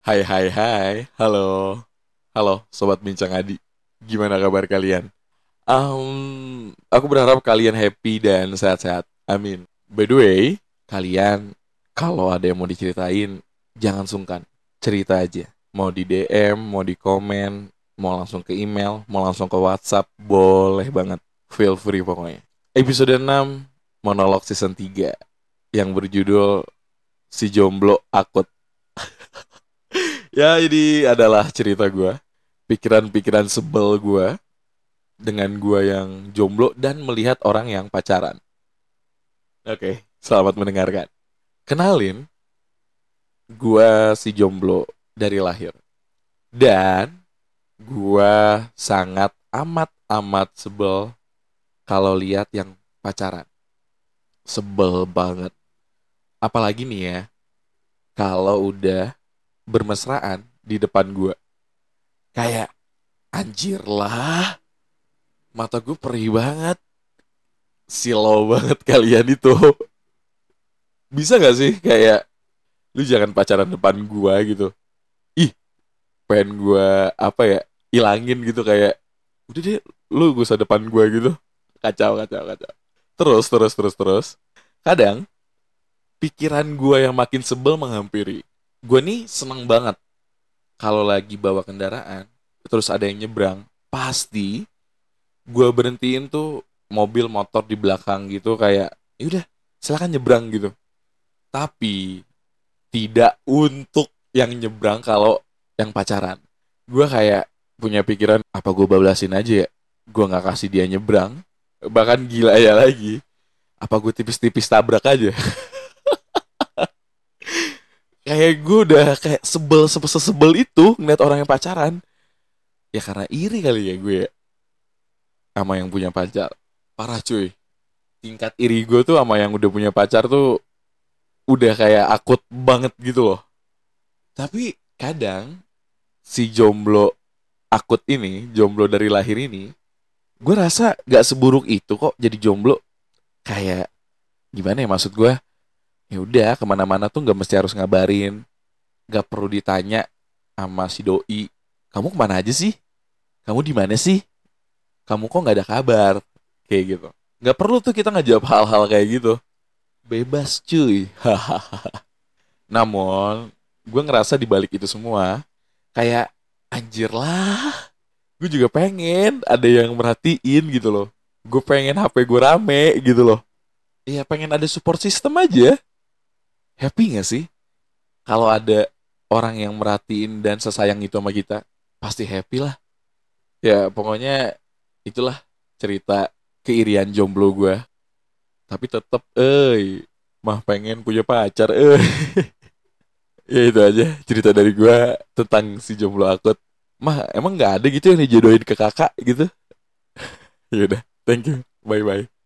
Hai hai hai, halo, halo Sobat Bincang Adi, gimana kabar kalian? Um, aku berharap kalian happy dan sehat-sehat, amin. By the way, kalian kalau ada yang mau diceritain, jangan sungkan, cerita aja. Mau di DM, mau di komen, mau langsung ke email, mau langsung ke WhatsApp, boleh banget. Feel free pokoknya. Episode 6, monolog season 3, yang berjudul Si Jomblo Akut. Ya ini adalah cerita gue Pikiran-pikiran sebel gue Dengan gue yang jomblo Dan melihat orang yang pacaran. Oke, selamat mendengarkan. Kenalin Gue si jomblo dari lahir. Dan Gue sangat amat-amat sebel Kalau lihat yang pacaran. Sebel banget. Apalagi nih ya Kalau udah bermesraan di depan gue. Kayak anjir lah. Mata gue perih banget. Silau banget kalian itu. Bisa gak sih kayak lu jangan pacaran depan gue gitu. Ih, pengen gue apa ya ilangin gitu kayak udah deh lu gue usah depan gue gitu. Kacau, kacau, kacau. Terus, terus, terus, terus. Kadang pikiran gue yang makin sebel menghampiri gue nih seneng banget kalau lagi bawa kendaraan terus ada yang nyebrang pasti gue berhentiin tuh mobil motor di belakang gitu kayak yaudah silakan nyebrang gitu. Tapi tidak untuk yang nyebrang kalau yang pacaran. Gue kayak punya pikiran apa gue bablasin aja ya? Gue nggak kasih dia nyebrang. Bahkan gila ya lagi apa gue tipis-tipis tabrak aja kayak gue udah kayak sebel sebel sebel itu ngeliat orang yang pacaran. Ya karena iri kali ya gue ya. Sama yang punya pacar. Parah cuy. Tingkat iri gue tuh sama yang udah punya pacar tuh udah kayak akut banget gitu loh. Tapi kadang si jomblo akut ini jomblo dari lahir ini gue rasa gak seburuk itu kok jadi jomblo. Kayak gimana ya maksud gue ya udah ke mana-mana tuh nggak mesti harus ngabarin. Nggak perlu ditanya sama si doi kamu ke mana aja sih? Kamu di mana sih? Kamu kok nggak ada kabar? Kayak gitu. Nggak perlu tuh kita ngejawab hal-hal kayak gitu. Bebas cuy. Namun gue ngerasa di balik itu semua kayak anjir lah gue juga pengen ada yang merhatiin gitu loh. Gue pengen HP gue rame gitu loh. Iya pengen ada support system aja happy gak sih? Kalau ada orang yang merhatiin dan sesayang itu sama kita pasti happy lah. Ya pokoknya itulah cerita keirian jomblo gue tapi tetep eh mah pengen punya pacar eh ya itu aja cerita dari gue tentang si jomblo akut. Mah emang nggak ada gitu yang dijodohin ke kakak gitu? Ya udah thank you. Bye bye